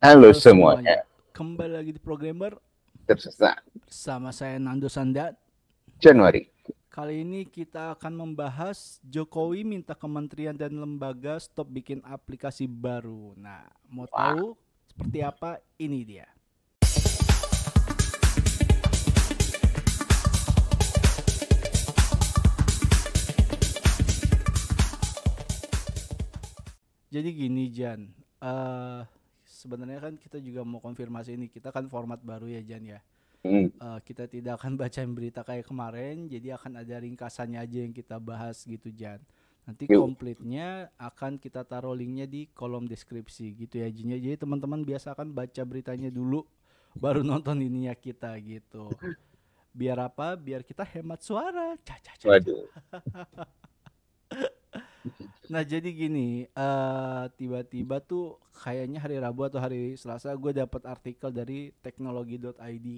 Halo semuanya. Kembali lagi di Programmer Tersesat sama saya Nando Sandat. Januari. Kali ini kita akan membahas Jokowi minta kementerian dan lembaga stop bikin aplikasi baru. Nah, mau Wah. tahu seperti apa? Ini dia. Jadi gini Jan, eh sebenarnya kan kita juga mau konfirmasi ini. Kita kan format baru ya Jan ya. Hmm. Eh, kita tidak akan bacain berita kayak kemarin, jadi akan ada ringkasannya aja yang kita bahas gitu Jan. Nanti komplitnya akan kita taruh linknya di kolom deskripsi gitu ya Jin ya. Jadi teman-teman biasakan baca beritanya dulu, baru nonton ininya kita gitu. Biar apa? Biar kita hemat suara. Cah. Waduh. Nah jadi gini, eh tiba-tiba tuh kayaknya hari Rabu atau hari Selasa gue dapat artikel dari teknologi.id.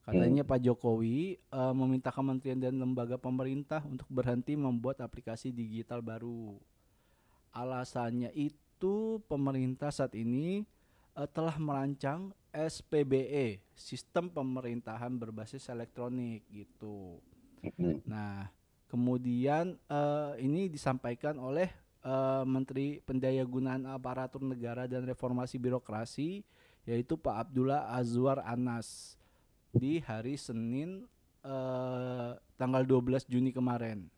Katanya Pak Jokowi eh, meminta kementerian dan lembaga pemerintah untuk berhenti membuat aplikasi digital baru. Alasannya itu pemerintah saat ini eh, telah merancang SPBE, Sistem Pemerintahan Berbasis Elektronik gitu. Hmm. Nah, kemudian eh, ini disampaikan oleh eh, Menteri Pendayagunaan Aparatur Negara dan Reformasi Birokrasi yaitu Pak Abdullah Azwar Anas di hari Senin eh, tanggal 12 Juni kemarin.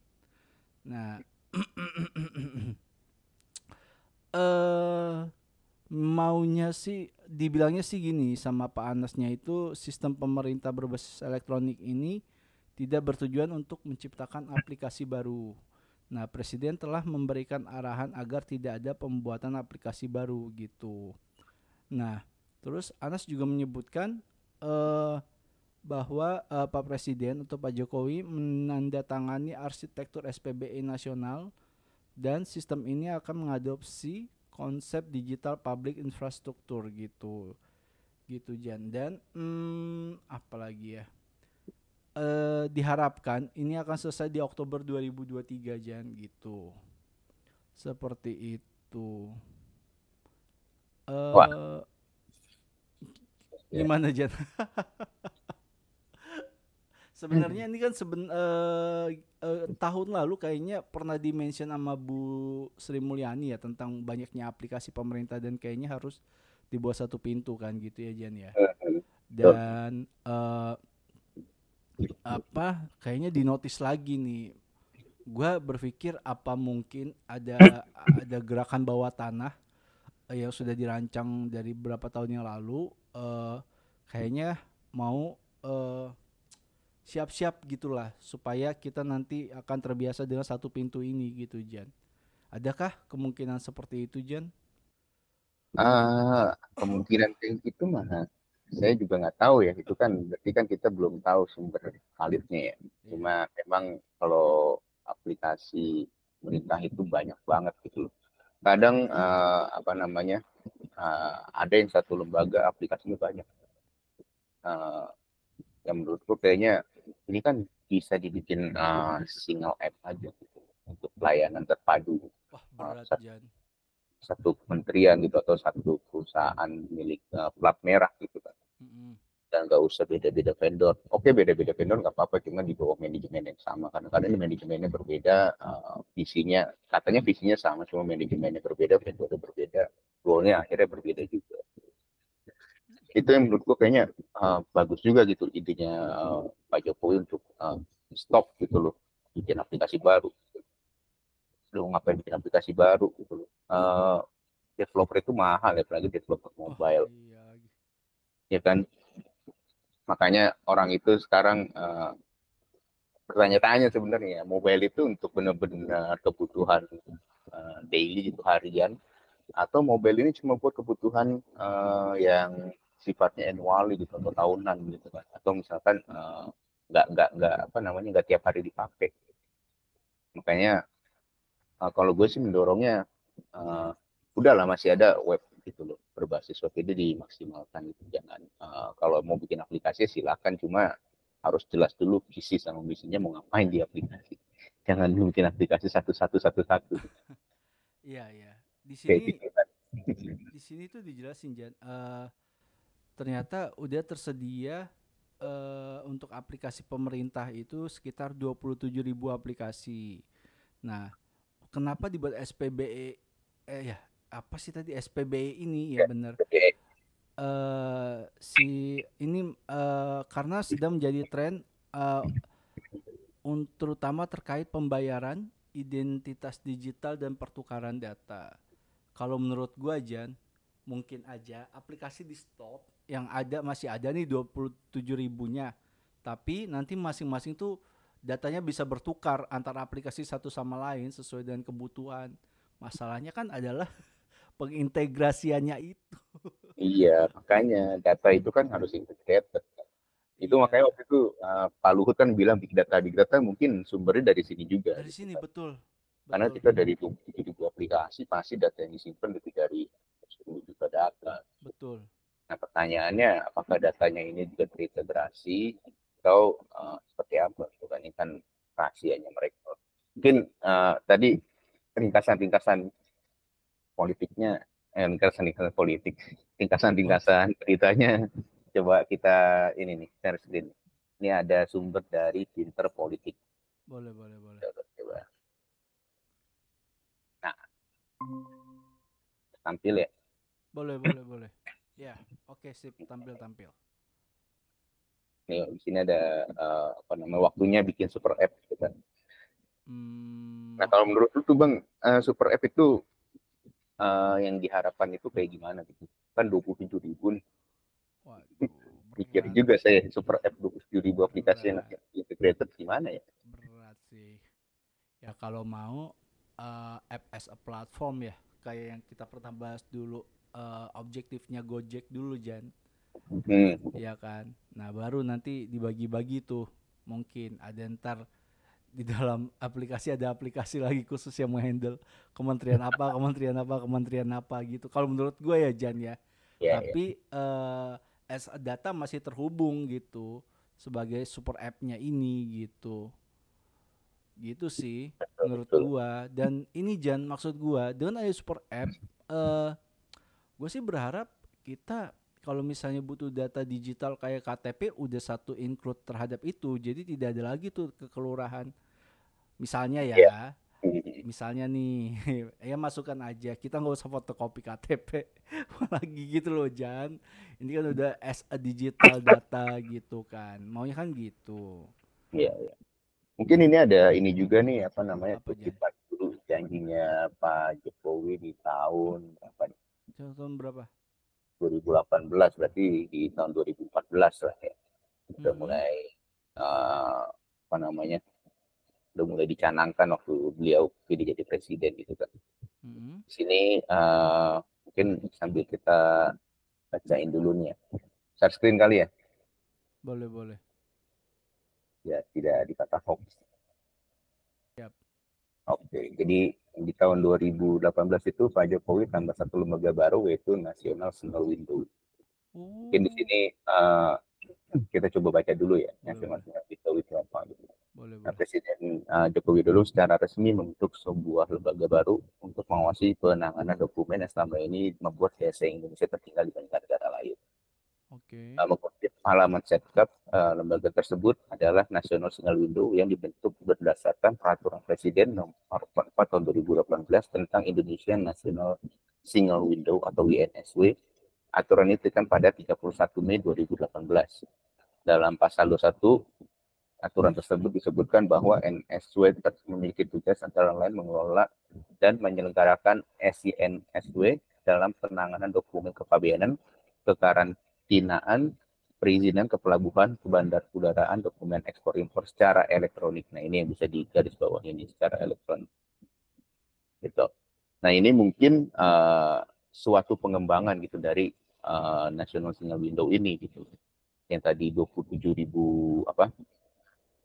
Nah, eh maunya sih dibilangnya sih gini sama Pak Anasnya itu sistem pemerintah berbasis elektronik ini tidak bertujuan untuk menciptakan aplikasi baru. Nah, presiden telah memberikan arahan agar tidak ada pembuatan aplikasi baru gitu. Nah, terus Anas juga menyebutkan eh bahwa eh, Pak Presiden atau Pak Jokowi menandatangani arsitektur SPBE nasional dan sistem ini akan mengadopsi konsep digital public infrastruktur gitu. Gitu Jan. Dan hmm, apa lagi ya? Eh diharapkan ini akan selesai di Oktober 2023 Jan gitu. Seperti itu. Eh Wah. Gimana Jan? Sebenarnya ini kan seben eh, eh, tahun lalu kayaknya pernah dimention sama Bu Sri Mulyani ya tentang banyaknya aplikasi pemerintah dan kayaknya harus dibuat satu pintu kan gitu ya Jan ya. Dan eh apa kayaknya dinotis lagi nih. Gua berpikir apa mungkin ada ada gerakan bawah tanah eh, yang sudah dirancang dari beberapa tahun yang lalu eh kayaknya mau eh, siap-siap gitulah supaya kita nanti akan terbiasa dengan satu pintu ini gitu Jan. Adakah kemungkinan seperti itu Jan? Ah, kemungkinan kayak gitu mah saya juga nggak tahu ya. Itu kan berarti kan kita belum tahu sumber validnya ya. Cuma memang kalau aplikasi pemerintah itu banyak banget gitu loh. Kadang eh, apa namanya eh, ada yang satu lembaga aplikasinya banyak. Eh, yang menurutku kayaknya ini kan bisa dibikin eh, single app aja gitu untuk pelayanan terpadu wah berat sat- Jan satu kementerian gitu atau satu perusahaan milik eh, plat merah gitu kan Dan nggak usah beda-beda vendor. Oke beda-beda vendor nggak apa-apa cuma di bawah manajemen yang sama. Kadang-kadang manajemennya berbeda eh, visinya katanya visinya sama cuma manajemennya berbeda vendornya berbeda goalnya akhirnya berbeda juga. Itu yang menurutku kayaknya eh, bagus juga gitu idenya eh, Pak Jokowi untuk eh, stop gitu loh bikin aplikasi baru. Lu ngapain bikin aplikasi baru gitu loh. Eh, developer itu mahal ya apalagi developer mobile. Iya. lagi. Ya kan? Makanya orang itu sekarang eh, bertanya-tanya sebenarnya mobile itu untuk benar-benar kebutuhan eh, daily gitu harian atau mobile ini cuma buat kebutuhan eh, yang sifatnya annual gitu atau tahunan gitu kan atau misalkan nggak nggak nggak apa namanya nggak tiap hari dipakai. Makanya eh, kalau gue sih mendorongnya eh, udahlah masih ada web gitu loh berbasis web itu dimaksimalkan gitu jangan eh, kalau mau bikin aplikasi silakan cuma harus jelas dulu visi sama misinya mau ngapain di aplikasi jangan bikin aplikasi satu satu satu satu Iya, iya. Di sini gitu Di sini tuh dijelasin Jan, uh, ternyata udah tersedia uh, untuk aplikasi pemerintah itu sekitar 27 ribu aplikasi. Nah, kenapa dibuat SPBE? Eh ya, apa sih tadi SPBE ini ya, ya benar. Uh, si ini uh, karena sedang menjadi tren uh, terutama terkait pembayaran, identitas digital dan pertukaran data. Kalau menurut gua Jan, mungkin aja aplikasi di stop yang ada masih ada nih 27 ribunya tapi nanti masing-masing tuh datanya bisa bertukar antara aplikasi satu sama lain sesuai dengan kebutuhan masalahnya kan adalah pengintegrasiannya itu. Iya makanya data itu kan harus integrated itu iya. makanya waktu itu uh, Pak Luhut kan bilang big data big data mungkin sumbernya dari sini juga. Dari sini betul. Karena kita dari tujuh aplikasi pasti data yang disimpan lebih dari 10 juta data. Betul. Nah pertanyaannya apakah datanya ini juga terintegrasi atau uh, seperti apa? Itu kan ini kan rahasianya mereka. Mungkin uh, tadi ringkasan-ringkasan politiknya, eh, ringkasan-ringkasan politik, ringkasan-ringkasan beritanya coba kita ini nih share screen. Ini ada sumber dari Pinter Politik. Boleh, boleh, boleh. Coba, coba. Nah, tampil ya. Boleh, boleh, boleh. Ya, oke sip tampil tampil. Nih di sini ada uh, apa namanya waktunya bikin super app gitu kan. Hmm. Nah kalau menurut lu tuh bang uh, super app itu uh, yang diharapkan itu kayak gimana gitu? Kan dua puluh tujuh ribu nih. Waduh, Pikir juga saya super app dua puluh tujuh ribu aplikasi yang integrated gimana ya? Berat sih. Ya kalau mau uh, app as a platform ya kayak yang kita pernah bahas dulu uh, objektifnya Gojek dulu Jan hmm. ya kan nah baru nanti dibagi-bagi tuh mungkin ada ntar di dalam aplikasi ada aplikasi lagi khusus yang menghandle kementerian apa kementerian apa kementerian apa gitu. Kalau menurut gue ya Jan ya. Yeah, tapi yeah. Uh, as data masih terhubung gitu sebagai super app-nya ini gitu. Gitu sih menurut gua. Dan ini Jan maksud gua dengan ada super app uh, gue sih berharap kita kalau misalnya butuh data digital kayak KTP udah satu include terhadap itu. Jadi tidak ada lagi tuh ke kelurahan misalnya ya yeah. misalnya nih ya masukkan aja kita nggak usah fotokopi KTP lagi gitu loh Jan ini kan udah as a digital data gitu kan maunya kan gitu iya yeah, yeah. mungkin ini ada ini juga nih apa namanya apa dulu janjinya Pak Jokowi di tahun apa tahun berapa? 2018 berarti di tahun 2014 lah ya. Udah hmm. mulai uh, apa namanya? Udah mulai dicanangkan waktu beliau pilih jadi presiden gitu kan. Hmm. Di sini uh, mungkin sambil kita bacain dulu nih ya. Share screen kali ya? Boleh, boleh. Ya, tidak dikata hoax. Yep. Oke, jadi di tahun 2018 itu Pak Jokowi tambah satu lembaga baru yaitu National Single Window. Mungkin di sini uh, kita coba baca dulu ya National Single Window itu apa gitu. Boleh, nah, Presiden uh, Joko Widodo secara resmi membentuk sebuah lembaga baru untuk mengawasi penanganan dokumen yang selama ini membuat CSE Indonesia tertinggal dibanding negara lain. Okay. Uh, mengutip halaman setup uh, lembaga tersebut adalah National Single Window yang dibentuk berdasarkan peraturan Presiden nomor 4 tahun 2018 tentang Indonesia National Single Window atau WNSW. Aturan itu kan pada 31 Mei 2018. Dalam pasal 21 aturan tersebut disebutkan bahwa NSW memiliki tugas antara lain mengelola dan menyelenggarakan SINSW dalam penanganan dokumen kepabeanan, kekarantinaan karantinaan perizinan ke pelabuhan, ke bandar udaraan, dokumen ekspor impor secara elektronik. Nah ini yang bisa digaris bawah ini secara elektronik. Gitu. Nah ini mungkin uh, suatu pengembangan gitu dari uh, National Single Window ini gitu. Yang tadi 27 ribu apa?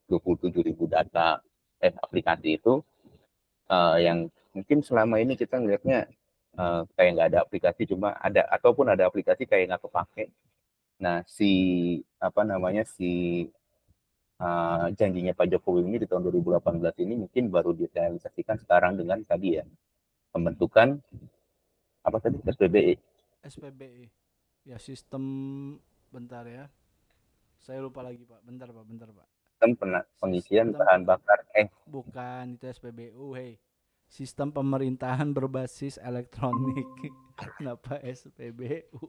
27 ribu data eh aplikasi itu uh, yang mungkin selama ini kita ngelihatnya uh, kayak nggak ada aplikasi cuma ada ataupun ada aplikasi kayak nggak kepake. Nah, si apa namanya si uh, janjinya Pak Jokowi ini di tahun 2018 ini mungkin baru direalisasikan sekarang dengan tadi ya pembentukan apa tadi SPBI SPBI ya sistem bentar ya. Saya lupa lagi pak. Bentar pak. Bentar pak sistem pena- pengisian Sistem- bahan bakar eh. Bukan itu SPBU hei. Sistem pemerintahan berbasis elektronik. Kenapa SPBU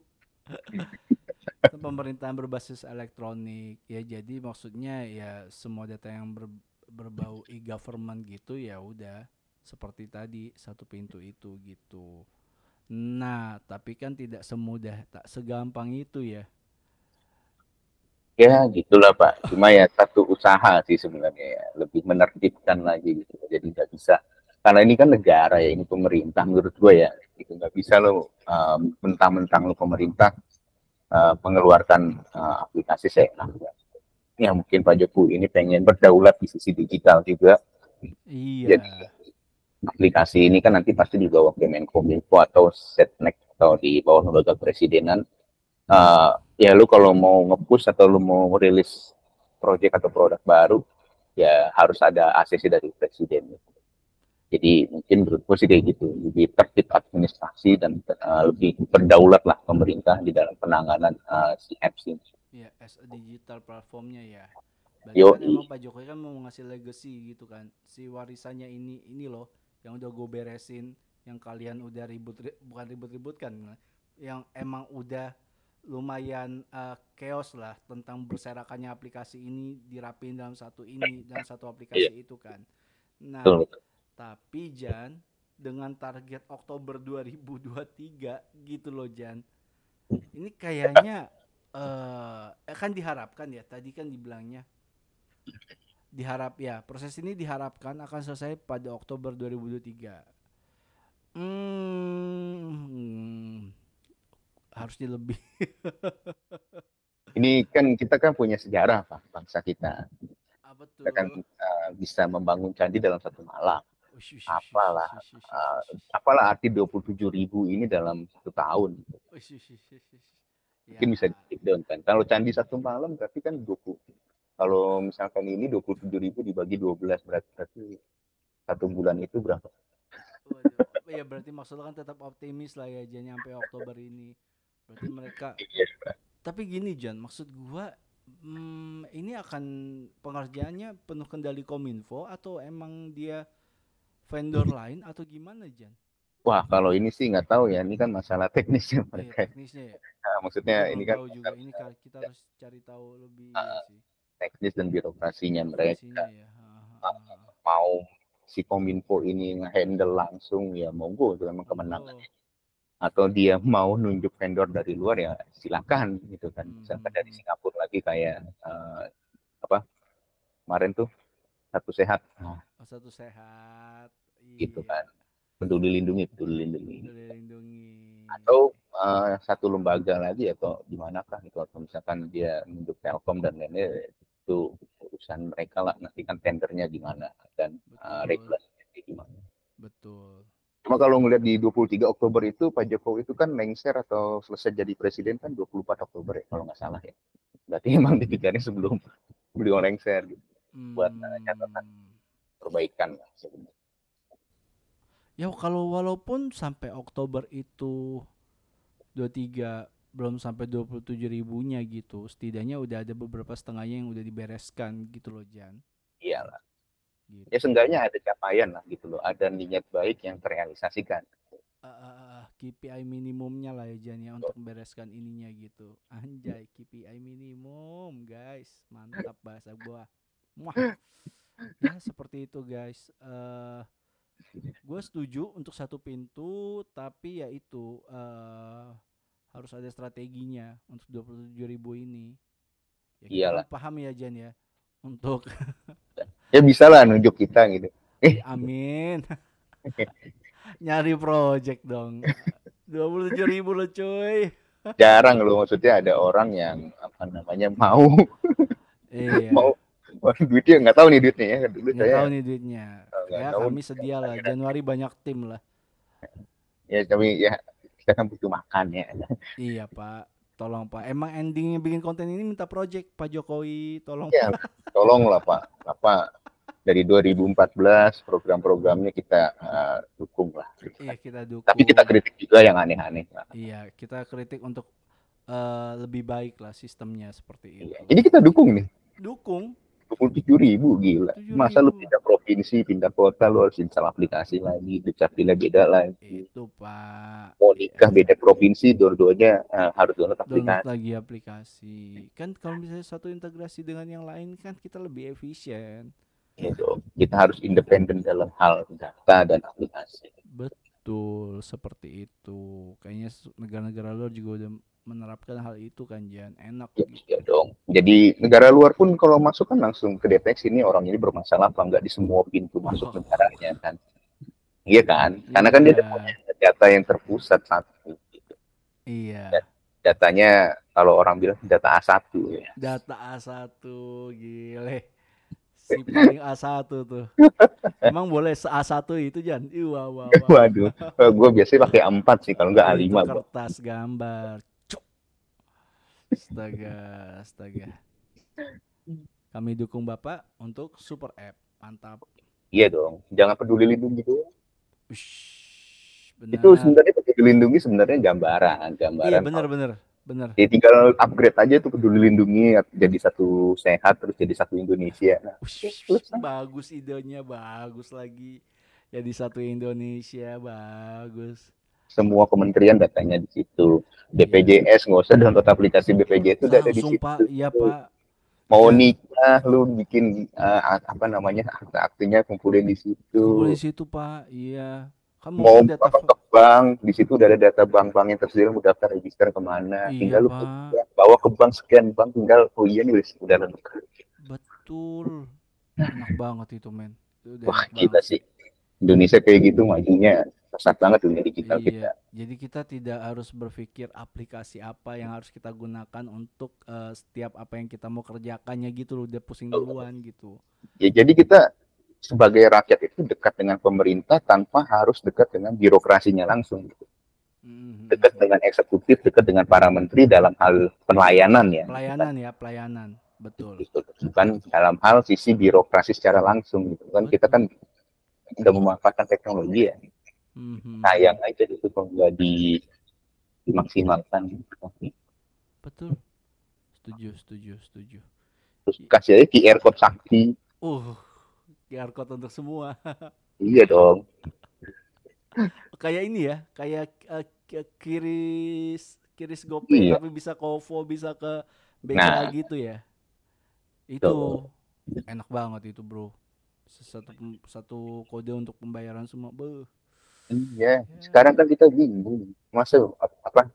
sistem pemerintahan berbasis elektronik. Ya jadi maksudnya ya semua data yang ber- berbau e-government gitu ya udah. Seperti tadi satu pintu itu gitu. Nah tapi kan tidak semudah tak segampang itu ya ya gitulah pak. Cuma ya satu usaha sih sebenarnya ya. Lebih menertibkan lagi gitu. Jadi nggak bisa. Karena ini kan negara ya ini pemerintah menurut gue ya. Itu nggak bisa lo uh, mentang-mentang lo pemerintah uh, mengeluarkan uh, aplikasi seenaknya ya mungkin Pak Jokowi ini pengen berdaulat di sisi digital juga. Iya. Aplikasi ini kan nanti pasti di bawah Kemenkominfo atau Setnek atau di bawah lembaga presidenan. Uh, ya lu kalau mau nge-push atau lu mau rilis project atau produk baru, ya harus ada ACC dari presiden. Jadi mungkin menurutku sih kayak gitu, lebih tertib administrasi dan uh, lebih berdaulat lah pemerintah di dalam penanganan uh, si apps ini. ya as a digital platformnya ya Berarti Yoi. kan emang Pak Jokowi kan mau ngasih legacy gitu kan si warisannya ini ini loh yang udah gue beresin yang kalian udah ribut ri- bukan ribut-ribut kan yang emang udah lumayan eh, chaos lah tentang berserakannya aplikasi ini dirapin dalam satu ini dalam satu aplikasi itu kan nah Betul. tapi Jan dengan target Oktober 2023 gitu loh Jan. Ini kayaknya eh kan diharapkan ya tadi kan dibilangnya diharap ya proses ini diharapkan akan selesai pada Oktober 2023. Hmm, harusnya lebih. Ini kan kita kan punya sejarah Pak, bangsa kita. Apa tuh? Kita kan uh, bisa membangun candi dalam satu malam. Apalah, Uh, apalah arti 27 ribu ini dalam satu tahun. Ush. Mungkin bisa Ya, di down kan. Kalau candi satu malam berarti kan 20. Kalau misalkan ini 27 ribu dibagi 12 berarti, berarti satu bulan itu berapa? Waduh, ya berarti maksudnya kan tetap optimis lah ya Jan sampai Oktober ini. Berarti mereka Iya, tapi gini Jan, maksud gua hmm, ini akan pengerjaannya penuh kendali Kominfo atau emang dia vendor lain atau gimana Jan? Wah, kalau ini sih nggak tahu ya. Ini kan masalah teknisnya Iya, mereka. teknisnya ya. Nah, maksudnya Gua ini kan juga ini kita harus cari tahu lebih sih. teknis dan birokrasinya mereka. Ya. Ha, ha, ha, ha. Mau si Kominfo ini nge-handle langsung ya monggo itu memang kemenangan. Atau dia mau nunjuk vendor dari luar ya silakan gitu kan. Misalkan dari Hmm. Singapura lagi kayak eh, apa kemarin tuh satu sehat nah, Oh, satu sehat. gitu Iya. kan. Peduli lindungi, peduli lindungi. Peduli lindungi. Atau eh, satu lembaga lagi atau di manakah itu atau misalkan dia nunjuk Telkom dan lainnya itu urusan mereka lah nanti kan tendernya gimana dan Betul. regulasinya gimana. Betul. Cuma kalau ngeliat di 23 Oktober itu Pak Jokowi itu kan lengser atau selesai jadi presiden kan 24 Oktober ya kalau nggak salah ya. Berarti emang dipikirnya sebelum beliau lengser gitu. Buat, eh, catatan. Hmm. Perbaikan lah sebenarnya. Ya kalau walaupun sampai Oktober itu 23 belum sampai 27 ribunya gitu, setidaknya udah ada beberapa setengahnya yang udah dibereskan gitu loh Jan. Iyalah. Gitu. Ya seenggaknya ada capaian lah gitu loh. Ada niat baik yang terrealisasikan. Ah, ah, ah, KPI minimumnya lah ya Jan ya untuk membereskan ininya gitu. Anjay KPI minimum guys, mantap bahasa gua. Wah. Ya seperti itu guys. Eh gue setuju untuk satu pintu, tapi ya itu eh harus ada strateginya untuk 27 ribu ini. Ya, Iyalah. paham ya Jan ya untuk Ya bisa lah nunjuk kita gitu. Amin. Nyari project dong. 27 ribu loh cuy. Jarang loh maksudnya ada orang yang apa namanya mau Iya. mau Wah, duitnya nggak tahu nih duitnya ya. Dulu Nggak saya tahu nih duitnya. Ya tahu. kami sedia lah. Januari banyak tim lah. ya kami ya kita kan butuh makan ya. Iya pak. Tolong pak. Emang endingnya bikin konten ini minta project Pak Jokowi. Tolong. Ya, tolonglah Pak. Apa dari 2014 program-programnya kita uh, dukung lah. Iya kita dukung. Tapi kita kritik juga yang aneh-aneh. Iya kita kritik untuk uh, lebih baik lah sistemnya seperti itu. Iya. Jadi kita dukung nih. Dukung. 27 ribu gila. 7 Masa lu ribu. pindah provinsi, pindah kota, lu harus install aplikasi lagi, dukcapilnya beda lagi. Itu Pak. Mau nikah beda provinsi, dua-duanya uh, harus download Download aplikasi. lagi aplikasi. Kan kalau misalnya satu integrasi dengan yang lain kan kita lebih efisien. Gitu. Kita harus independen dalam hal data dan aplikasi. Betul, seperti itu. Kayaknya negara-negara luar juga udah menerapkan hal itu kan, Jan. Enak Ya, gitu. ya dong. Jadi negara luar pun kalau masuk kan langsung kedeteksi ini orang ini bermasalah apa enggak di semua pintu masuk Oh. negaranya kan. Iya kan? Karena kan dia Iya. punya data yang terpusat satu. gitu. Iya. Datanya kalau orang bilang data A1 ya. Data A1 gile. Si paling A1 tuh. Emang boleh se A1 itu, Jan? Ih, wah, wah. Waduh, gue biasanya pakai A4 sih kalau enggak Itu A5. Bang. kertas gambar. Cuk. Astaga, astaga. Kami dukung Bapak untuk super app. Mantap. Iya dong. Jangan peduli lindungi doang. Ush, benar. Itu sebenarnya peduli lindungi sebenarnya gambaran, gambaran. Iya, benar benar. Benar. Ya, tinggal upgrade aja tuh peduli lindungi jadi satu sehat terus jadi satu Indonesia. Nah, Ush, bagus idenya, bagus lagi. Jadi satu Indonesia, bagus. semua kementerian datanya di situ. BPJS nggak usah download aplikasi BPJS itu udah ada di situ. Pak, iya Pak. Mau Iya. nikah lu bikin eh, apa namanya akte-aktenya kumpulin di situ. Kumpul di situ Pak, iya. Kamu Mau data apa ke bank di situ udah ada data bank-bank yang tersedia mau daftar register ke mana. Iya, tinggal lu bawa ke bank sekian bank tinggal oh iya nih udah lengkap. betul. Enak banget itu, men. Itu Wah kita sih Indonesia kayak gitu majunya pesat banget dunia digital kita. Iya, jadi kita tidak harus berpikir aplikasi apa yang harus kita gunakan untuk eh, setiap apa yang kita mau kerjakannya gitu loh, udah pusing duluan gitu. Ya jadi kita sebagai rakyat itu dekat dengan pemerintah tanpa harus dekat dengan birokrasinya langsung. gitu. Dekat dengan eksekutif, dekat dengan para menteri dalam hal pelayanan ya. Pelayanan ya, pelayanan. Betul. Gitu. Bukan dalam hal sisi birokrasi secara langsung gitu kan. Kita kan udah memanfaatkan teknologi ya. Mhm. Sayang aja itu kalau nggak di dimaksimalkan. Betul. Setuju, setuju, setuju. Terus kasih aja QR code sakti. Uh, QR code untuk semua. Iya dong. kayak ini ya, kayak ki- kiris kiris GoPay Iya. tapi bisa Kovo, bisa ke BCA Nah. gitu ya. Itu enak banget itu, Bro. Satu satu kode untuk pembayaran semua. Beuh. Iya. Sekarang kan kita bingung. Masa apa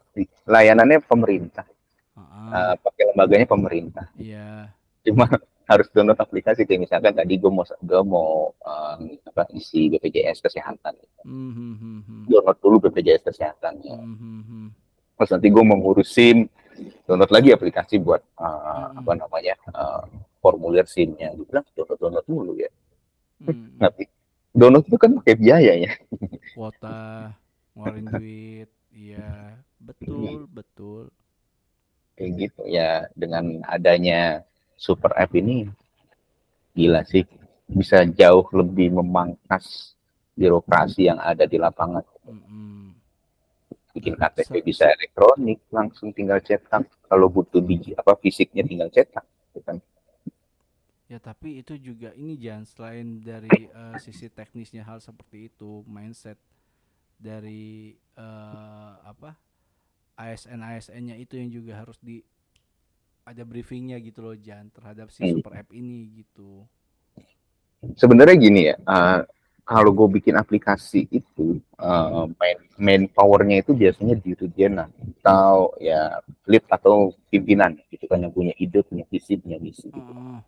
layanannya pemerintah, Ah, eh, pakai lembaganya pemerintah. iya. cuma harus download aplikasi kayak misalkan tadi gue mau gue mau um, apa isi BPJS kesehatan Hmm, hmm, hmm, hmm. download dulu BPJS kesehatan ya. Hmm, hmm, hmm. terus nanti gue mau ngurus SIM download lagi aplikasi buat uh, Mm-mm. apa namanya uh, formulir SIM-nya gue bilang download download dulu ya Hmm, tapi download itu kan pakai biaya ya Kuota, ngeluarin duit. Iya, betul, betul. kayak gitu ya dengan adanya super app ini gila sih. Bisa jauh lebih memangkas birokrasi yang ada di lapangan. Bikin KTP bisa. elektronik langsung tinggal cetak. Kalau butuh biji apa fisiknya tinggal cetak gitu kan? Ya tapi itu juga ini Jan selain dari eh, sisi teknisnya hal seperti itu mindset dari eh, apa ASN ASN-nya itu yang juga harus di ada briefingnya gitu loh Jan terhadap si Hmm. super app ini gitu. sebenarnya gini ya eh, kalau gue bikin aplikasi itu eh, main main powernya itu biasanya dirjen atau ya lead atau pimpinan gitu kan yang punya ide punya visi punya misi gitu. Heeh.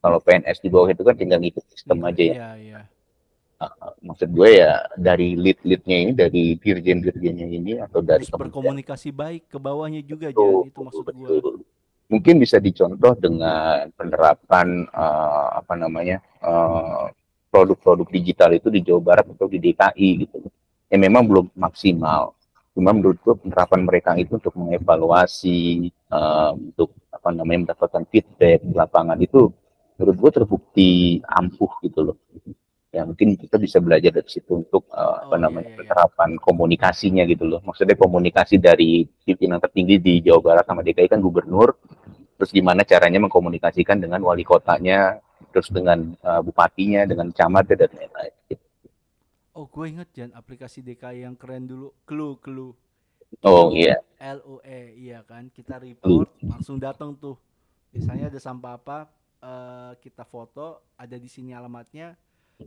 kalau PNS di bawah itu kan tinggal ngikut sistem aja ya Iya iya. Uh, maksud gue ya dari lead leadnya ini dari dirjen dirjennya ini atau dari berkomunikasi baik ke bawahnya juga Jan itu maksud betul, betul. Mungkin bisa dicontoh dengan penerapan eh, apa namanya eh, produk-produk digital itu di Jawa Barat atau di DKI gitu. Ya memang belum maksimal. Cuma menurut gue penerapan mereka itu untuk mengevaluasi, eh, untuk apa namanya mendapatkan feedback di lapangan itu menurut gue terbukti ampuh gitu loh ya mungkin kita bisa belajar dari situ untuk uh, apa Oh, iya, namanya iya, iya. penerapan komunikasinya gitu loh maksudnya komunikasi dari pimpinan tertinggi di Jawa Barat sama DKI kan gubernur terus gimana caranya mengkomunikasikan dengan wali kotanya terus dengan uh, bupatinya dengan camatnya dan lain-lain. Oh, gue inget Jan aplikasi DKI yang keren dulu, Clue, Clue. oh iya LUE, iya kan? Kita report, langsung datang tuh. Biasanya ada sampah apa, eh, kita foto, ada di sini alamatnya.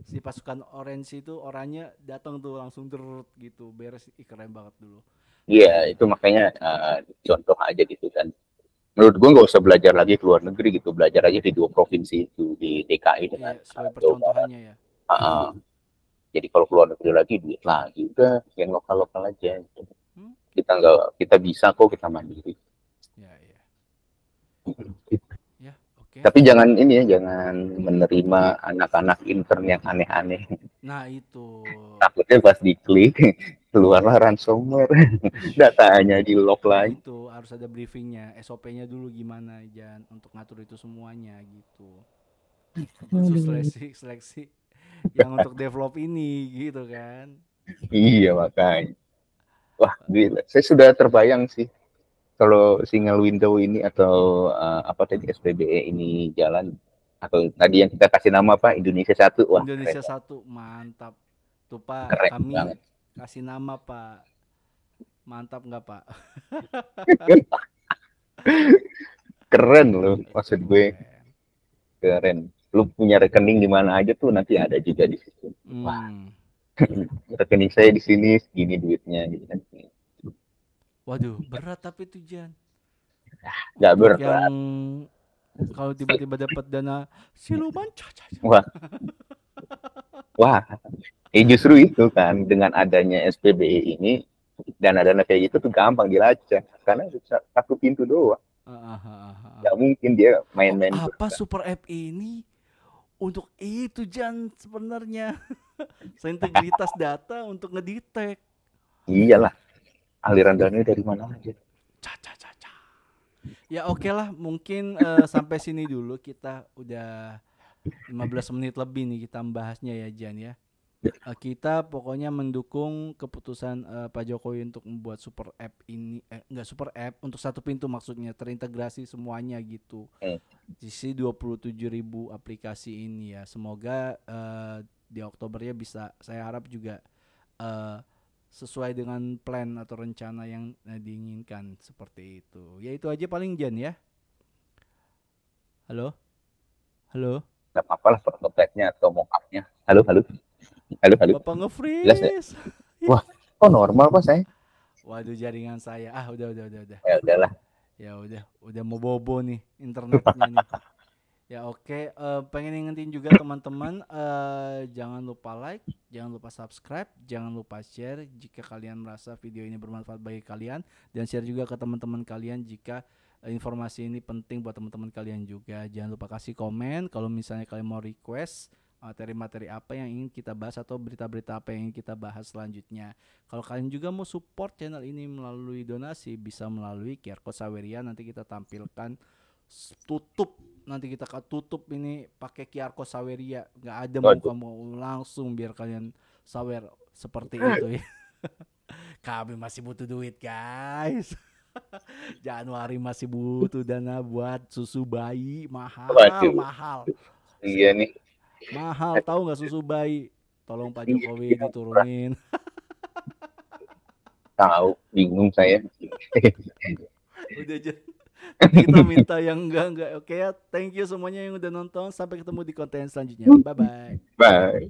Si pasukan orange itu orangnya datang tuh langsung derut gitu, beres. Ih, keren banget dulu. Iya, itu makanya uh, contoh aja gitu kan. Menurut gue nggak usah belajar lagi ke luar negeri gitu, belajar aja di dua provinsi itu di DKI dengan Iya, uh, percontohannya ya. Uh, jadi kalau keluar negeri lagi duit lagi udah yang lokal lokal aja. gitu. Hmm? Kita nggak kita bisa kok kita mandiri. Ya, ya. Ya, oke. Tapi jangan ini ya, jangan menerima anak-anak intern yang aneh-aneh. Nah, itu. Takutnya pas diklik keluarlah ransomware, datanya di lock lagi. itu harus ada briefingnya, SOP-nya dulu gimana, Jan, untuk ngatur itu semuanya gitu. Khusus seleksi, seleksi yang untuk develop ini gitu kan. Iya makanya. Wah gila, saya sudah terbayang sih kalau single window ini atau uh, apa tadi SPBE ini jalan atau tadi yang kita kasih nama apa Indonesia satu wah Indonesia satu mantap. Tuh Pak, Keren kami banget. Kasih nama Pak. Mantap nggak Pak? keren, loh maksud gue Keren. Lu punya rekening di mana aja tuh nanti ada juga di situ. Wah. Hmm. Rekening saya di sini segini duitnya gitu kan. Waduh, berat tapi tuh Jan. Gak berat. yang kalau tiba-tiba dapat dana siluman caca. Wah. Wah. Eh justru itu kan dengan adanya SPBE ini dana-dana kayak gitu tuh gampang dilacak karena satu pintu doang. Ah, ah, ah, ah, ah. Gak mungkin dia main-main Oh, apa terus. super app ini untuk itu Jan sebenarnya seintegritas data untuk ngedetect Iyalah. Aliran dana dari mana aja. Ca, ca, ca, ca. ya oke lah mungkin eh, sampai sini dulu kita udah 15 menit lebih nih kita membahasnya ya Jan ya kita pokoknya mendukung keputusan eh, Pak Jokowi untuk membuat super app ini eh enggak super app untuk satu pintu maksudnya terintegrasi semuanya gitu. Hmm. Sisi 27.000 aplikasi ini ya. Semoga eh, di Oktobernya bisa saya harap juga eh, sesuai dengan plan atau rencana yang eh, diinginkan seperti itu. Ya itu aja paling Jan ya. Halo? Halo? Gak apa-apa lah atau mock-up-nya. Halo, halo. Halo, halo. Bapak Jelas ya? nge-freeze. Oh normal kok saya. Waduh jaringan saya. Ah udah udah udah udah. Ya udahlah. Ya udah, udah mau bobo nih internetnya nih. Ya oke, eh, pengen ingetin juga teman-teman eh, jangan lupa like, jangan lupa subscribe, jangan lupa share jika kalian merasa video ini bermanfaat bagi kalian dan share juga ke teman-teman kalian jika eh, informasi ini penting buat teman-teman kalian juga. Jangan lupa kasih komen kalau misalnya kalian mau request materi-materi apa yang ingin kita bahas atau berita-berita apa yang ingin kita bahas selanjutnya. Kalau kalian juga mau support channel ini melalui donasi bisa melalui QR code Saweria nanti kita tampilkan tutup nanti kita tutup ini pakai QR code Saweria nggak ada mau kamu langsung biar kalian sawer seperti itu ya. Kami masih butuh duit guys. Januari masih butuh dana buat susu bayi mahal Waduh. mahal Iya nih. Mahal tahu nggak susu bayi? Tolong Pak Jokowi diturunin. Tahu, bingung saya. udah aja kita minta yang enggak enggak. Oke ya thank you semuanya yang udah nonton. Sampai ketemu di konten selanjutnya. Bye bye Bye.